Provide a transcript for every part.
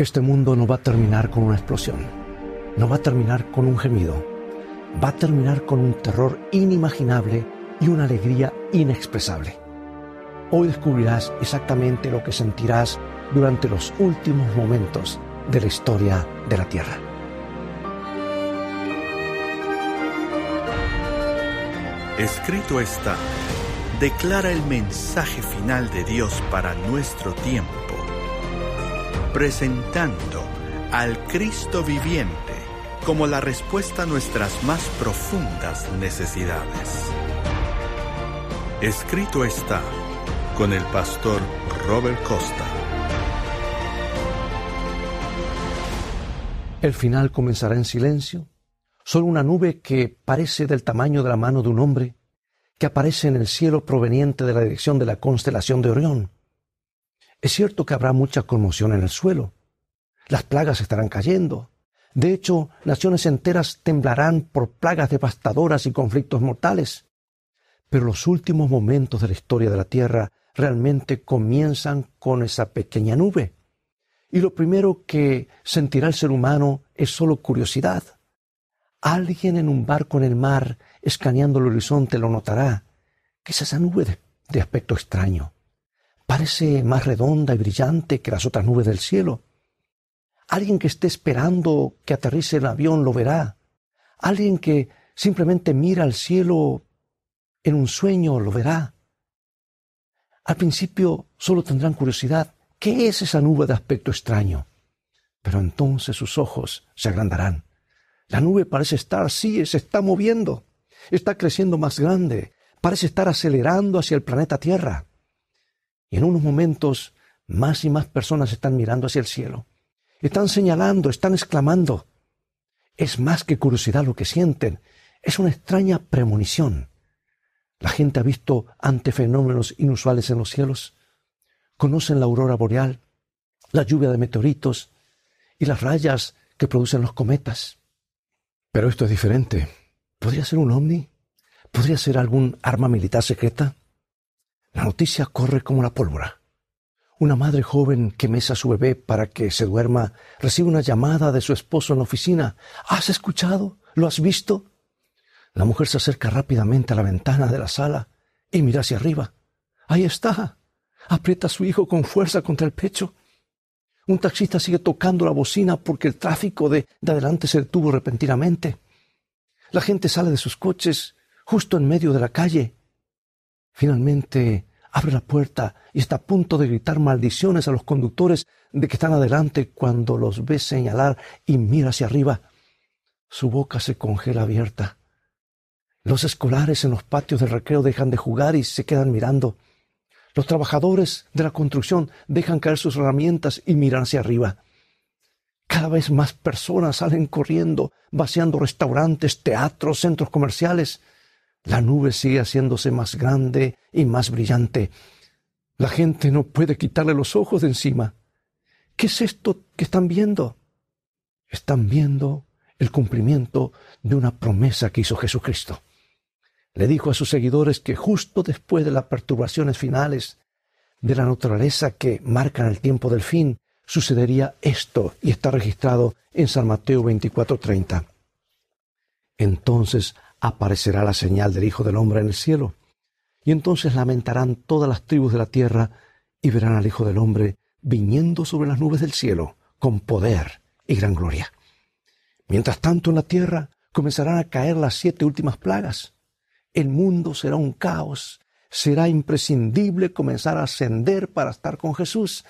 Este mundo no va a terminar con una explosión, no va a terminar con un gemido, va a terminar con un terror inimaginable y una alegría inexpresable. Hoy descubrirás exactamente lo que sentirás durante los últimos momentos de la historia de la Tierra. Escrito está, declara el mensaje final de Dios para nuestro tiempo presentando al Cristo viviente como la respuesta a nuestras más profundas necesidades. Escrito está con el pastor Robert Costa. El final comenzará en silencio, solo una nube que parece del tamaño de la mano de un hombre, que aparece en el cielo proveniente de la dirección de la constelación de Orión es cierto que habrá mucha conmoción en el suelo. Las plagas estarán cayendo. De hecho, naciones enteras temblarán por plagas devastadoras y conflictos mortales. Pero los últimos momentos de la historia de la Tierra realmente comienzan con esa pequeña nube. Y lo primero que sentirá el ser humano es solo curiosidad. Alguien en un barco en el mar, escaneando el horizonte, lo notará. ¿Qué es esa nube de, aspecto extraño? Parece más redonda y brillante que las otras nubes del cielo. Alguien que esté esperando que aterrice el avión lo verá. Alguien que simplemente mira al cielo en un sueño lo verá. Al principio solo tendrán curiosidad. ¿Qué es esa nube de aspecto extraño? Pero entonces sus ojos se agrandarán. La nube parece estar, sí, se está moviendo. Está creciendo más grande. Parece estar acelerando hacia el planeta Tierra. Y en unos momentos más y más personas están mirando hacia el cielo. Están señalando, están exclamando. Es más que curiosidad lo que sienten. Es una extraña premonición. La gente ha visto ante fenómenos inusuales en los cielos. Conocen la aurora boreal, la lluvia de meteoritos y las rayas que producen los cometas. Pero esto es diferente. ¿Podría ser un ovni? ¿Podría ser algún arma militar secreta? La noticia corre como la pólvora. Una madre joven que mesa a su bebé para que se duerma recibe una llamada de su esposo en la oficina. ¿Has escuchado? ¿Lo has visto? La mujer se acerca rápidamente a la ventana de la sala y mira hacia arriba. Ahí está. Aprieta a su hijo con fuerza contra el pecho. Un taxista sigue tocando la bocina porque el tráfico de, de adelante se detuvo repentinamente. La gente sale de sus coches justo en medio de la calle Finalmente abre la puerta y está a punto de gritar maldiciones a los conductores de que están adelante cuando los ve señalar y mira hacia arriba. Su boca se congela abierta. Los escolares en los patios del recreo dejan de jugar y se quedan mirando. Los trabajadores de la construcción dejan caer sus herramientas y miran hacia arriba. Cada vez más personas salen corriendo, vaciando restaurantes, teatros, centros comerciales. La nube sigue haciéndose más grande y más brillante. La gente no puede quitarle los ojos de encima. ¿Qué es esto que están viendo? Están viendo el cumplimiento de una promesa que hizo Jesucristo. Le dijo a sus seguidores que justo después de las perturbaciones finales de la naturaleza que marcan el tiempo del fin, sucedería esto y está registrado en San Mateo 24:30. Entonces aparecerá la señal del Hijo del Hombre en el cielo. Y entonces lamentarán todas las tribus de la tierra y verán al Hijo del Hombre viniendo sobre las nubes del cielo con poder y gran gloria. Mientras tanto en la tierra comenzarán a caer las siete últimas plagas. El mundo será un caos. Será imprescindible comenzar a ascender para estar con Jesús.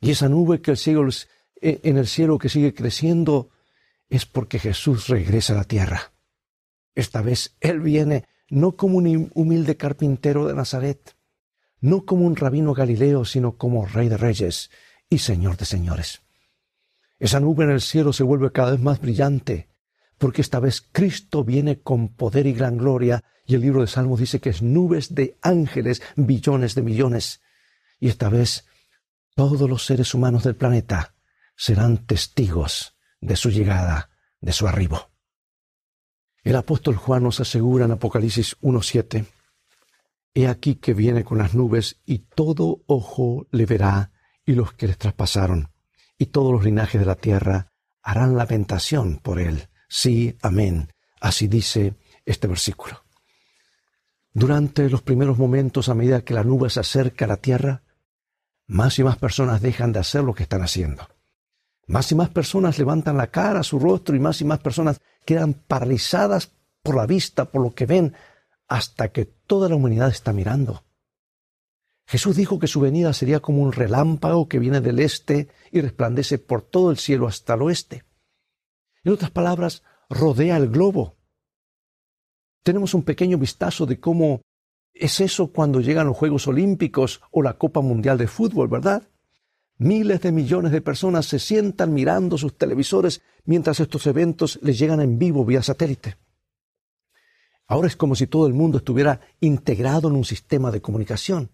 Y esa nube que el cielo, eh, en el cielo que sigue creciendo es porque Jesús regresa a la tierra. Esta vez Él viene no como un humilde carpintero de Nazaret, no como un rabino galileo, sino como Rey de Reyes y Señor de Señores. Esa nube en el cielo se vuelve cada vez más brillante, porque esta vez Cristo viene con poder y gran gloria, y el libro de Salmos dice que es nubes de ángeles, billones de millones. Y esta vez todos los seres humanos del planeta serán testigos de su llegada, de su arribo. El apóstol Juan nos asegura en Apocalipsis 1.7, He aquí que viene con las nubes y todo ojo le verá y los que les traspasaron, y todos los linajes de la tierra harán lamentación por él. Sí, amén. Así dice este versículo. Durante los primeros momentos, a medida que la nube se acerca a la tierra, más y más personas dejan de hacer lo que están haciendo. Más y más personas levantan la cara, su rostro, y más y más personas quedan paralizadas por la vista, por lo que ven, hasta que toda la humanidad está mirando. Jesús dijo que su venida sería como un relámpago que viene del este y resplandece por todo el cielo hasta el oeste. En otras palabras, rodea el globo. Tenemos un pequeño vistazo de cómo es eso cuando llegan los Juegos Olímpicos o la Copa Mundial de Fútbol, ¿verdad? Miles de millones de personas se sientan mirando sus televisores mientras estos eventos les llegan en vivo vía satélite. Ahora es como si todo el mundo estuviera integrado en un sistema de comunicación.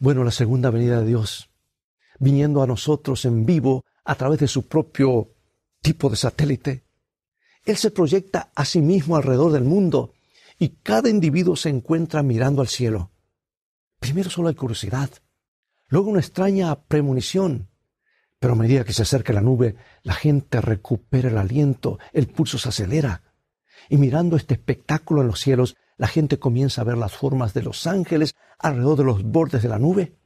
Bueno, la segunda venida de Dios, viniendo a nosotros en vivo a través de su propio tipo de satélite, Él se proyecta a sí mismo alrededor del mundo y cada individuo se encuentra mirando al cielo. Primero solo hay curiosidad, luego una extraña premonición, pero a medida que se acerca la nube, la gente recupera el aliento, el pulso se acelera, y mirando este espectáculo en los cielos, la gente comienza a ver las formas de los ángeles alrededor de los bordes de la nube.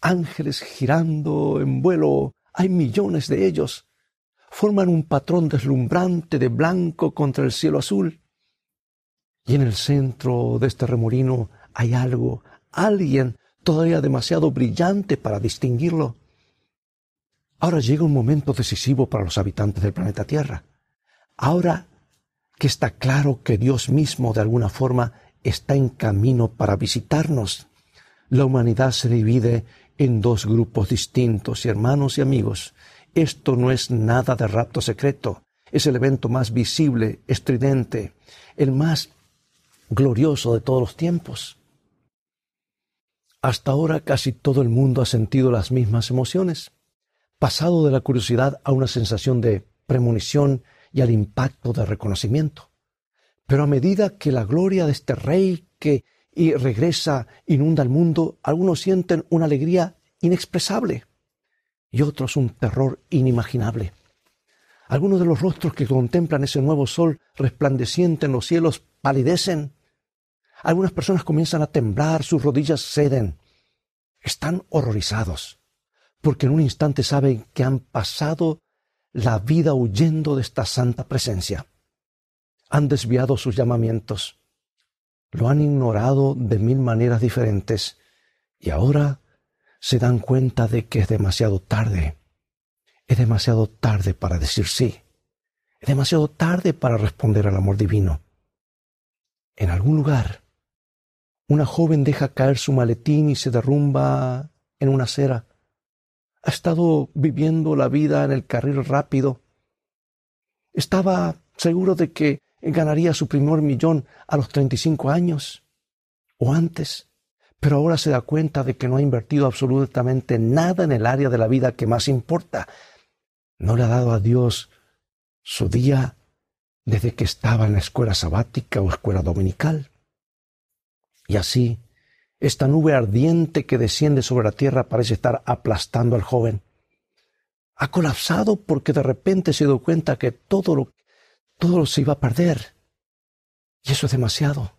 Ángeles girando en vuelo, hay millones de ellos. Forman un patrón deslumbrante de blanco contra el cielo azul. Y en el centro de este remolino hay algo, alguien todavía demasiado brillante para distinguirlo. Ahora llega un momento decisivo para los habitantes del planeta Tierra. Ahora que está claro que Dios mismo de alguna forma está en camino para visitarnos. La humanidad se divide en dos grupos distintos, hermanos y amigos. Esto no es nada de rapto secreto, es el evento más visible, estridente, el más glorioso de todos los tiempos. Hasta ahora casi todo el mundo ha sentido las mismas emociones, pasado de la curiosidad a una sensación de premonición y al impacto de reconocimiento. Pero a medida que la gloria de este rey que y regresa inunda el mundo, algunos sienten una alegría inexpresable y otros un terror inimaginable. Algunos de los rostros que contemplan ese nuevo sol resplandeciente en los cielos palidecen. Algunas personas comienzan a temblar, sus rodillas ceden. Están horrorizados, porque en un instante saben que han pasado la vida huyendo de esta santa presencia. Han desviado sus llamamientos, lo han ignorado de mil maneras diferentes y ahora se dan cuenta de que es demasiado tarde. Es demasiado tarde para decir sí. Es demasiado tarde para responder al amor divino. En algún lugar, una joven deja caer su maletín y se derrumba en una acera ha estado viviendo la vida en el carril rápido. Estaba seguro de que ganaría su primer millón a los 35 años o antes, pero ahora se da cuenta de que no ha invertido absolutamente nada en el área de la vida que más importa. No le ha dado a Dios su día desde que estaba en la escuela sabática o escuela dominical. Y así esta nube ardiente que desciende sobre la tierra parece estar aplastando al joven. Ha colapsado porque de repente se dio cuenta que todo lo, todo se iba a perder. Y eso es demasiado,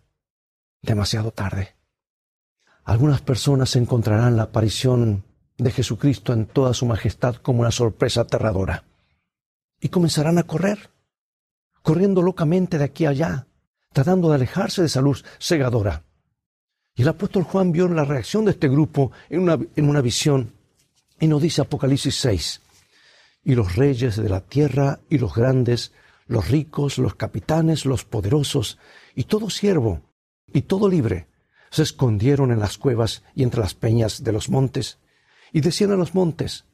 demasiado tarde. Algunas personas encontrarán la aparición de Jesucristo en toda su majestad como una sorpresa aterradora. Y comenzarán a correr, corriendo locamente de aquí a allá, tratando de alejarse de esa luz cegadora. Y el apóstol Juan vio la reacción de este grupo en una, en una visión y nos dice Apocalipsis 6, y los reyes de la tierra y los grandes, los ricos, los capitanes, los poderosos, y todo siervo, y todo libre, se escondieron en las cuevas y entre las peñas de los montes, y decían a los montes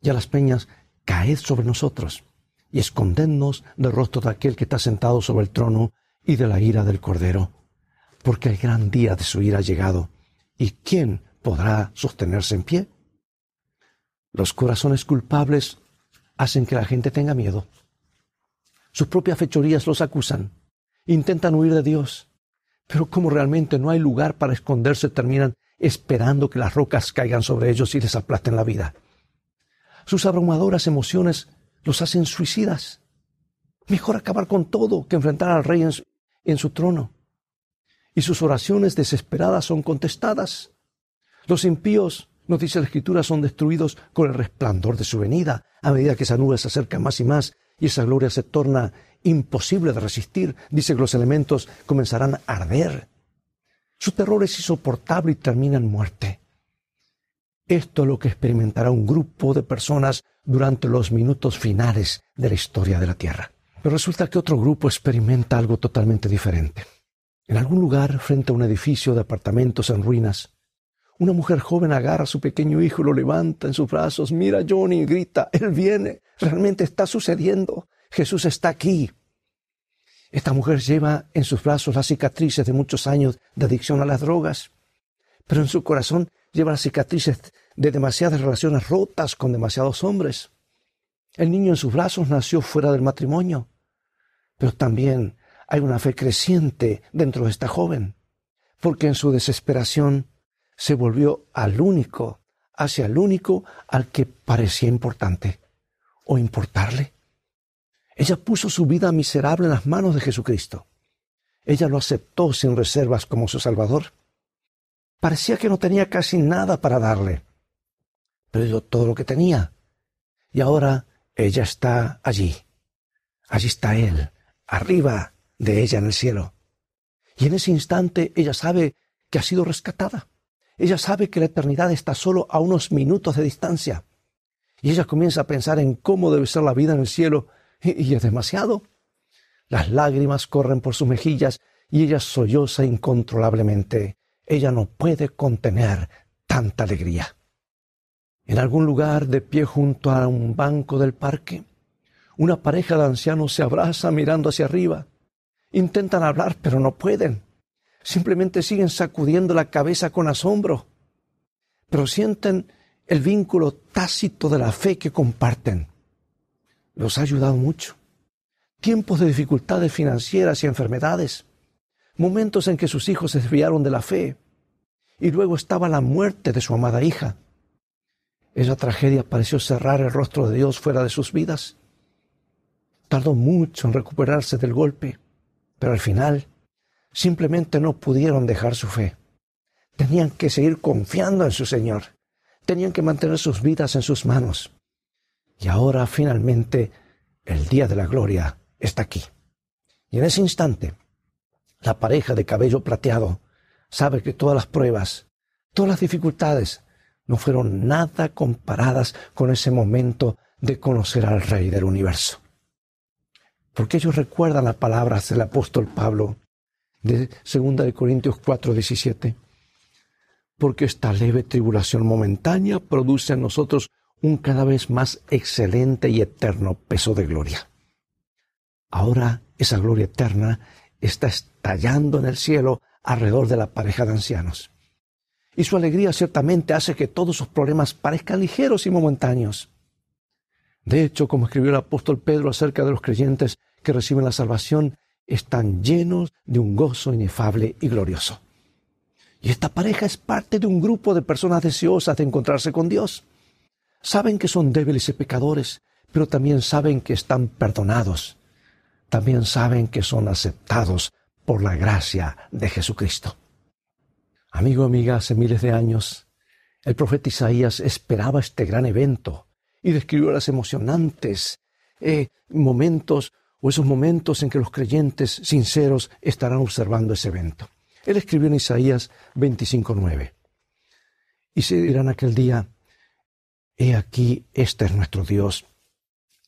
y a las peñas, caed sobre nosotros, y escondednos del rostro de aquel que está sentado sobre el trono y de la ira del Cordero porque el gran día de su ira ha llegado. ¿Y quién podrá sostenerse en pie? Los corazones culpables hacen que la gente tenga miedo. Sus propias fechorías los acusan. Intentan huir de Dios. Pero como realmente no hay lugar para esconderse, terminan esperando que las rocas caigan sobre ellos y les aplasten la vida. Sus abrumadoras emociones los hacen suicidas. Mejor acabar con todo que enfrentar al rey en su, en su trono. Y sus oraciones desesperadas son contestadas. Los impíos, nos dice la Escritura, son destruidos con el resplandor de su venida, a medida que esa nube se acerca más y más y esa gloria se torna imposible de resistir. Dice que los elementos comenzarán a arder. Su terror es insoportable y termina en muerte. Esto es lo que experimentará un grupo de personas durante los minutos finales de la historia de la Tierra. Pero resulta que otro grupo experimenta algo totalmente diferente. En algún lugar, frente a un edificio de apartamentos en ruinas, una mujer joven agarra a su pequeño hijo, lo levanta en sus brazos, mira a Johnny grita, Él viene, realmente está sucediendo, Jesús está aquí. Esta mujer lleva en sus brazos las cicatrices de muchos años de adicción a las drogas, pero en su corazón lleva las cicatrices de demasiadas relaciones rotas con demasiados hombres. El niño en sus brazos nació fuera del matrimonio, pero también hay una fe creciente dentro de esta joven, porque en su desesperación se volvió al único, hacia el único al que parecía importante o importarle. Ella puso su vida miserable en las manos de Jesucristo. Ella lo aceptó sin reservas como su Salvador. Parecía que no tenía casi nada para darle, pero dio todo lo que tenía. Y ahora ella está allí. Allí está Él, arriba de ella en el cielo. Y en ese instante ella sabe que ha sido rescatada. Ella sabe que la eternidad está solo a unos minutos de distancia. Y ella comienza a pensar en cómo debe ser la vida en el cielo, y, es demasiado. Las lágrimas corren por sus mejillas y ella solloza incontrolablemente. Ella no puede contener tanta alegría. En algún lugar, de pie junto a un banco del parque, una pareja de ancianos se abraza mirando hacia arriba. Intentan hablar, pero no pueden simplemente siguen sacudiendo la cabeza con asombro, pero sienten el vínculo tácito de la fe que comparten. Los ha ayudado mucho. Tiempos de dificultades financieras y enfermedades, momentos en que sus hijos se desviaron de la fe, y luego estaba la muerte de su amada hija. Esa tragedia pareció cerrar el rostro de Dios fuera de sus vidas. Tardó mucho en recuperarse del golpe, pero al final simplemente no pudieron dejar su fe. Tenían que seguir confiando en su Señor. Tenían que mantener sus vidas en sus manos. Y ahora finalmente el día de la gloria está aquí. Y en ese instante, la pareja de cabello plateado sabe que todas las pruebas, todas las dificultades, no fueron nada comparadas con ese momento de conocer al Rey del universo. Porque ellos recuerdan las palabras del apóstol Pablo de 2 de Corintios 4, 17. Porque esta leve tribulación momentánea produce en nosotros un cada vez más excelente y eterno peso de gloria. Ahora esa gloria eterna está estallando en el cielo alrededor de la pareja de ancianos. Y su alegría ciertamente hace que todos sus problemas parezcan ligeros y momentáneos. De hecho, como escribió el apóstol Pedro acerca de los creyentes que reciben la salvación, están llenos de un gozo inefable y glorioso. Y esta pareja es parte de un grupo de personas deseosas de encontrarse con Dios. Saben que son débiles y pecadores, pero también saben que están perdonados. También saben que son aceptados por la gracia de Jesucristo. Amigo, amiga, hace miles de años, el profeta Isaías esperaba este gran evento y describió las emocionantes eh, momentos esos momentos en que los creyentes sinceros estarán observando ese evento. Él escribió en Isaías 25:9. Y se dirán aquel día, He aquí, este es nuestro Dios.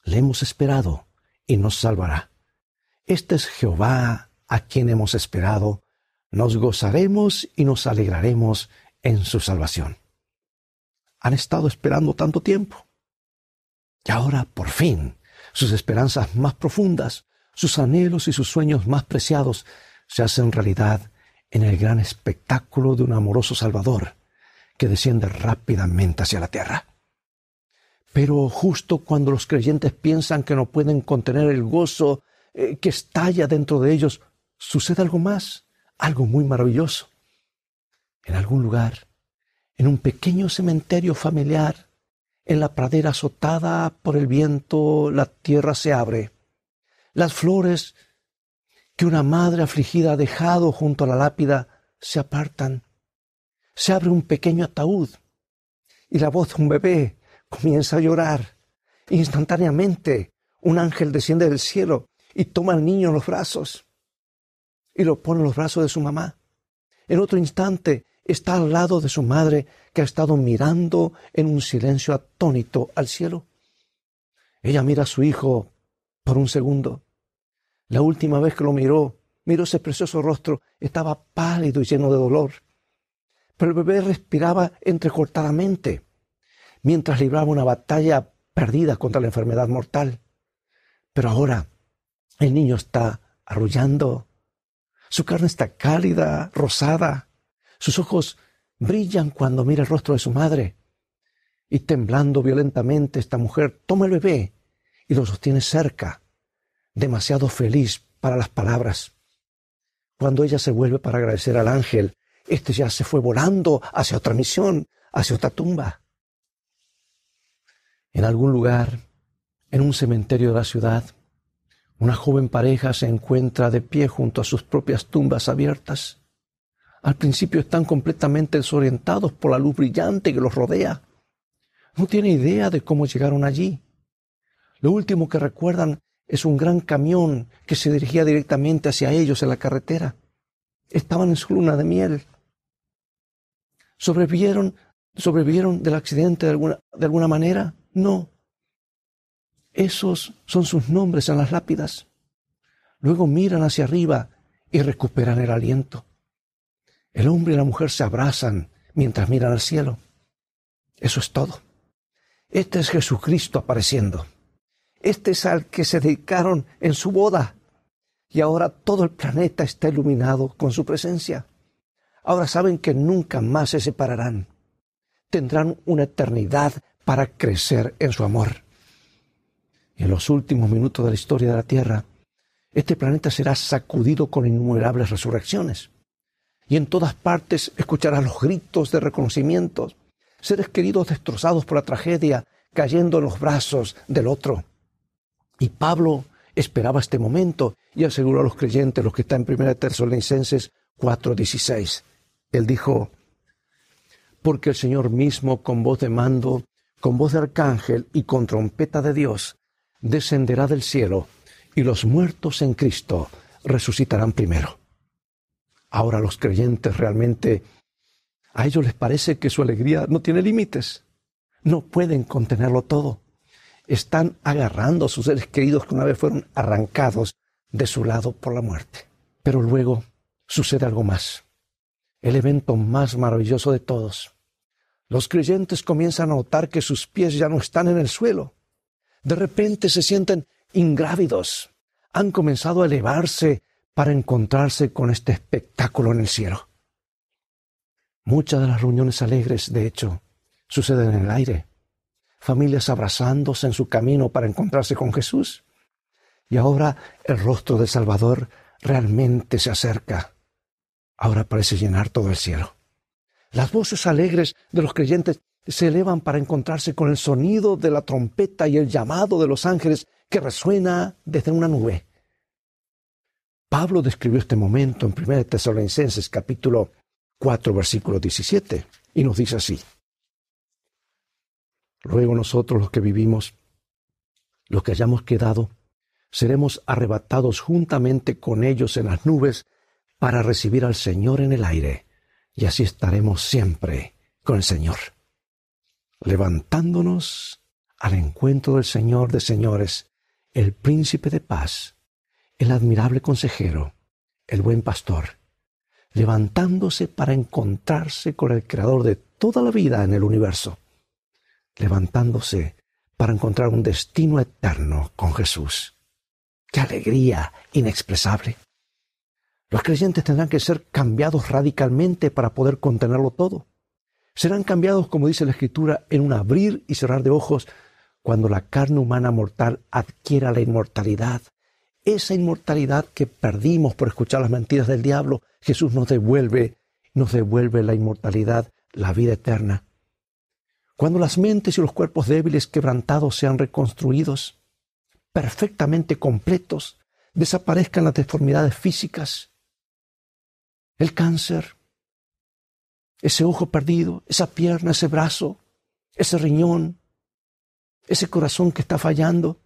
Le hemos esperado y nos salvará. Este es Jehová a quien hemos esperado. Nos gozaremos y nos alegraremos en su salvación. Han estado esperando tanto tiempo. Y ahora, por fin, sus esperanzas más profundas, sus anhelos y sus sueños más preciados se hacen realidad en el gran espectáculo de un amoroso Salvador que desciende rápidamente hacia la tierra. Pero justo cuando los creyentes piensan que no pueden contener el gozo eh, que estalla dentro de ellos, sucede algo más, algo muy maravilloso. En algún lugar, en un pequeño cementerio familiar, En la pradera azotada por el viento, la tierra se abre. Las flores que una madre afligida ha dejado junto a la lápida se apartan. Se abre un pequeño ataúd y la voz de un bebé comienza a llorar. Instantáneamente un ángel desciende del cielo y toma al niño en los brazos y lo pone en los brazos de su mamá. En otro instante está al lado de su madre que ha estado mirando en un silencio atónito al cielo. Ella mira a su hijo por un segundo. La última vez que lo miró, miró ese precioso rostro, estaba pálido y lleno de dolor. Pero el bebé respiraba entrecortadamente mientras libraba una batalla perdida contra la enfermedad mortal. Pero ahora el niño está arrullando. Su carne está cálida, rosada. Sus ojos brillan cuando mira el rostro de su madre. Y temblando violentamente, esta mujer toma el bebé y lo sostiene cerca, demasiado feliz para las palabras. Cuando ella se vuelve para agradecer al ángel, este ya se fue volando hacia otra misión, hacia otra tumba. En algún lugar, en un cementerio de la ciudad, una joven pareja se encuentra de pie junto a sus propias tumbas abiertas. Al principio están completamente desorientados por la luz brillante que los rodea. No tienen idea de cómo llegaron allí. Lo último que recuerdan es un gran camión que se dirigía directamente hacia ellos en la carretera. Estaban en su luna de miel. ¿Sobrevivieron, sobrevivieron del accidente de alguna, de alguna manera? No. Esos son sus nombres en las lápidas. Luego miran hacia arriba y recuperan el aliento. El hombre y la mujer se abrazan mientras miran al cielo. Eso es todo. Este es Jesucristo apareciendo. Este es al que se dedicaron en su boda. Y ahora todo el planeta está iluminado con su presencia. Ahora saben que nunca más se separarán. Tendrán una eternidad para crecer en su amor. Y en los últimos minutos de la historia de la Tierra, este planeta será sacudido con innumerables resurrecciones. Y en todas partes escucharás los gritos de reconocimiento, seres queridos destrozados por la tragedia, cayendo en los brazos del otro. Y Pablo esperaba este momento y aseguró a los creyentes, los que están en 1 Tesalonicenses 4:16. Él dijo, porque el Señor mismo con voz de mando con voz de arcángel y con trompeta de Dios, descenderá del cielo, y los muertos en Cristo resucitarán primero. Ahora los creyentes realmente, a ellos les parece que su alegría no tiene límites. No pueden contenerlo todo. Están agarrando a sus seres queridos que una vez fueron arrancados de su lado por la muerte. Pero luego sucede algo más. El evento más maravilloso de todos los creyentes comienzan a notar que sus pies ya no están en el suelo. De repente se sienten ingrávidos. Han comenzado a elevarse para encontrarse con este espectáculo en el cielo. Muchas de las reuniones alegres, de hecho, suceden en el aire. Familias abrazándose en su camino para encontrarse con Jesús. Y ahora el rostro del Salvador realmente se acerca. Ahora parece llenar todo el cielo. Las voces alegres de los creyentes se elevan para encontrarse con el sonido de la trompeta y el llamado de los ángeles que resuena desde una nube. Pablo describió este momento en 1 Tesalonicenses capítulo 4 versículo 17 y nos dice así. Luego nosotros los que vivimos, los que hayamos quedado, seremos arrebatados juntamente con ellos en las nubes para recibir al Señor en el aire y así estaremos siempre con el Señor, levantándonos al encuentro del Señor de señores, el príncipe de paz, el admirable consejero, el buen pastor, levantándose para encontrarse con el creador de toda la vida en el universo, levantándose para encontrar un destino eterno con Jesús. ¡Qué alegría inexpresable! Los creyentes tendrán que ser cambiados radicalmente para poder contenerlo todo. Serán cambiados, como dice la Escritura, en un abrir y cerrar de ojos cuando la carne humana mortal adquiera la inmortalidad. Esa inmortalidad que perdimos por escuchar las mentiras del diablo, Jesús nos devuelve, nos devuelve la inmortalidad, la vida eterna. Cuando las mentes y los cuerpos débiles quebrantados sean reconstruidos, perfectamente completos, desaparezcan las deformidades físicas, el cáncer, ese ojo perdido, esa pierna, ese brazo, ese riñón, ese corazón que está fallando,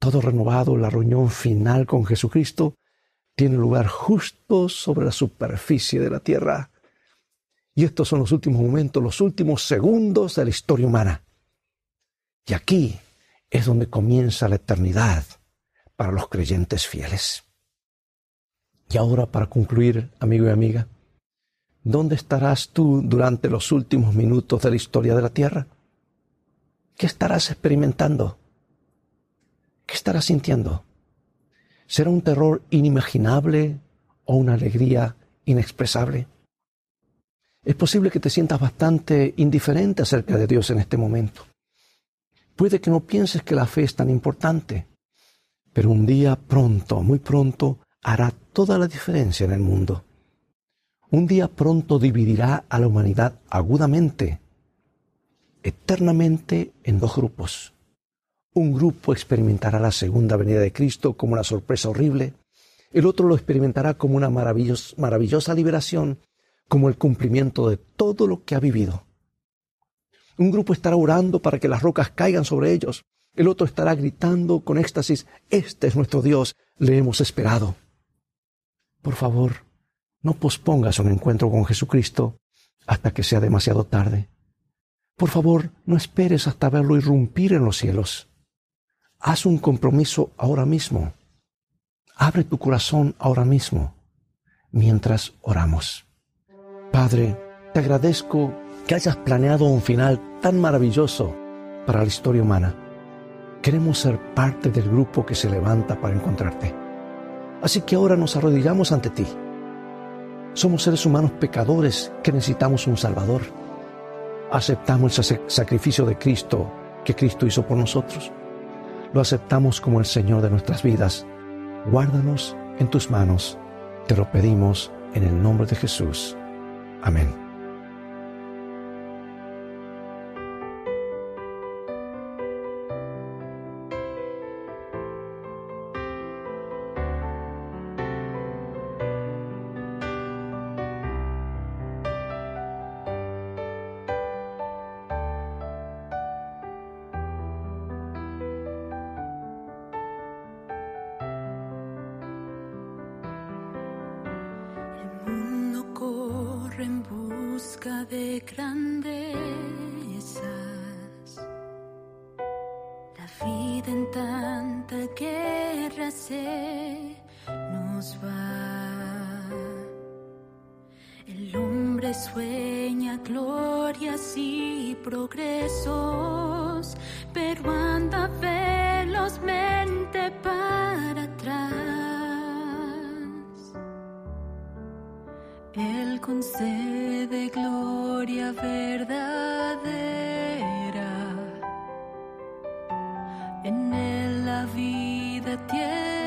todo renovado, la reunión final con Jesucristo tiene lugar justo sobre la superficie de la tierra. Y estos son los últimos momentos, los últimos segundos de la historia humana. Y aquí es donde comienza la eternidad para los creyentes fieles. Y ahora, para concluir, amigo y amiga, ¿dónde estarás tú durante los últimos minutos de la historia de la tierra? ¿Qué estarás experimentando? ¿Qué estarás sintiendo? ¿Será un terror inimaginable o una alegría inexpresable? Es posible que te sientas bastante indiferente acerca de Dios en este momento. Puede que no pienses que la fe es tan importante, pero un día pronto, muy pronto, hará toda la diferencia en el mundo. Un día pronto dividirá a la humanidad agudamente, eternamente en dos grupos. Un grupo experimentará la segunda venida de Cristo como una sorpresa horrible, el otro lo experimentará como una maravillosa liberación como el cumplimiento de todo lo que ha vivido. Un grupo estará orando para que las rocas caigan sobre ellos. El otro estará gritando con éxtasis, Este es nuestro Dios, le hemos esperado. Por favor, no pospongas un encuentro con Jesucristo hasta que sea demasiado tarde. Por favor, no esperes hasta verlo irrumpir en los cielos. Haz un compromiso ahora mismo. Abre tu corazón ahora mismo, mientras oramos. Padre, te agradezco que hayas planeado un final tan maravilloso para la historia humana. Queremos ser parte del grupo que se levanta para encontrarte. Así que ahora nos arrodillamos ante ti. Somos seres humanos pecadores que necesitamos un Salvador. Aceptamos el sacrificio de Cristo que Cristo hizo por nosotros. Lo aceptamos como el Señor de nuestras vidas. Guárdanos en tus manos. Te lo pedimos en el nombre de Jesús. Amén. Sueña glorias y progresos, pero anda velozmente para atrás. Él concede gloria verdadera. En él la vida tiene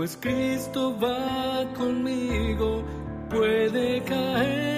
pues Cristo va conmigo, puede caer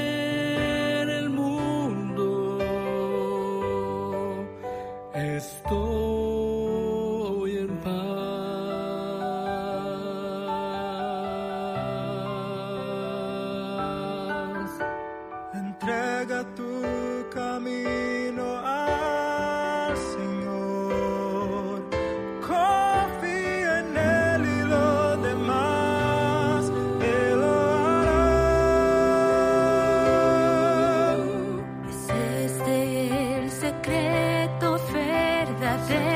Acuérdate.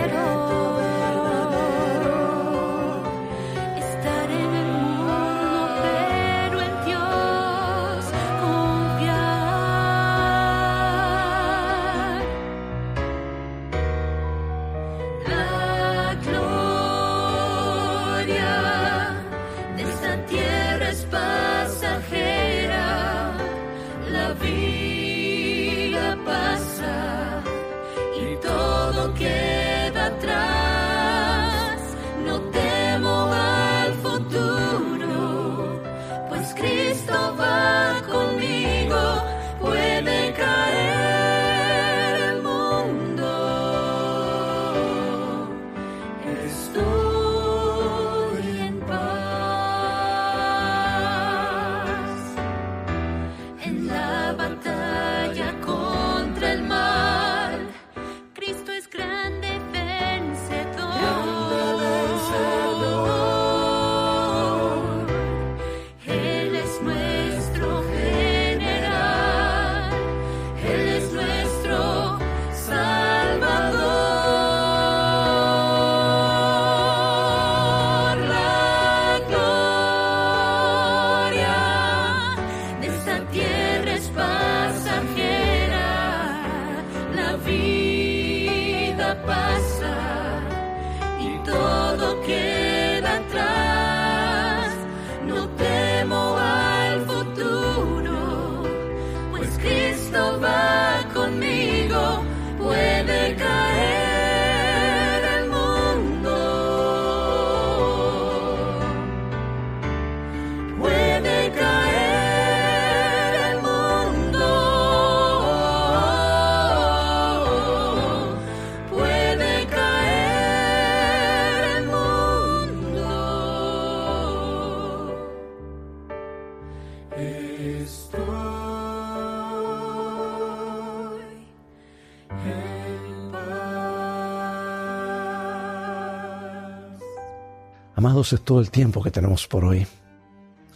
Amados, es todo el tiempo que tenemos por hoy.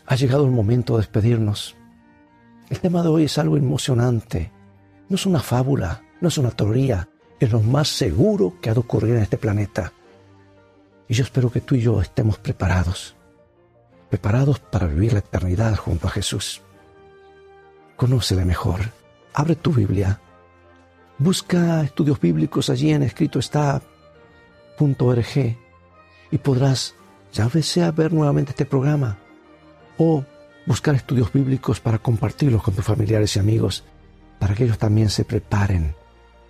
Ha llegado el momento de despedirnos. El tema de hoy es algo emocionante. No es una fábula, no es una teoría, es lo más seguro que ha de ocurrir en este planeta. Y yo espero que tú y yo estemos preparados, preparados para vivir la eternidad junto a Jesús. Conócele mejor, abre tu Biblia, busca estudios bíblicos allí en escrito está y podrás ya sea ver nuevamente este programa o buscar estudios bíblicos para compartirlos con tus familiares y amigos, para que ellos también se preparen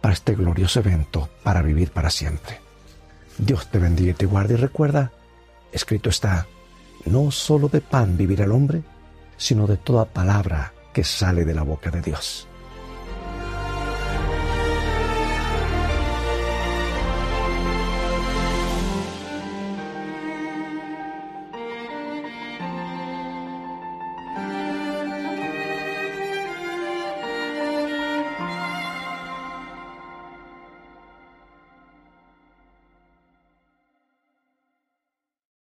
para este glorioso evento, para vivir para siempre. Dios te bendiga y te guarde y recuerda, escrito está, no solo de pan vivirá el hombre, sino de toda palabra que sale de la boca de Dios.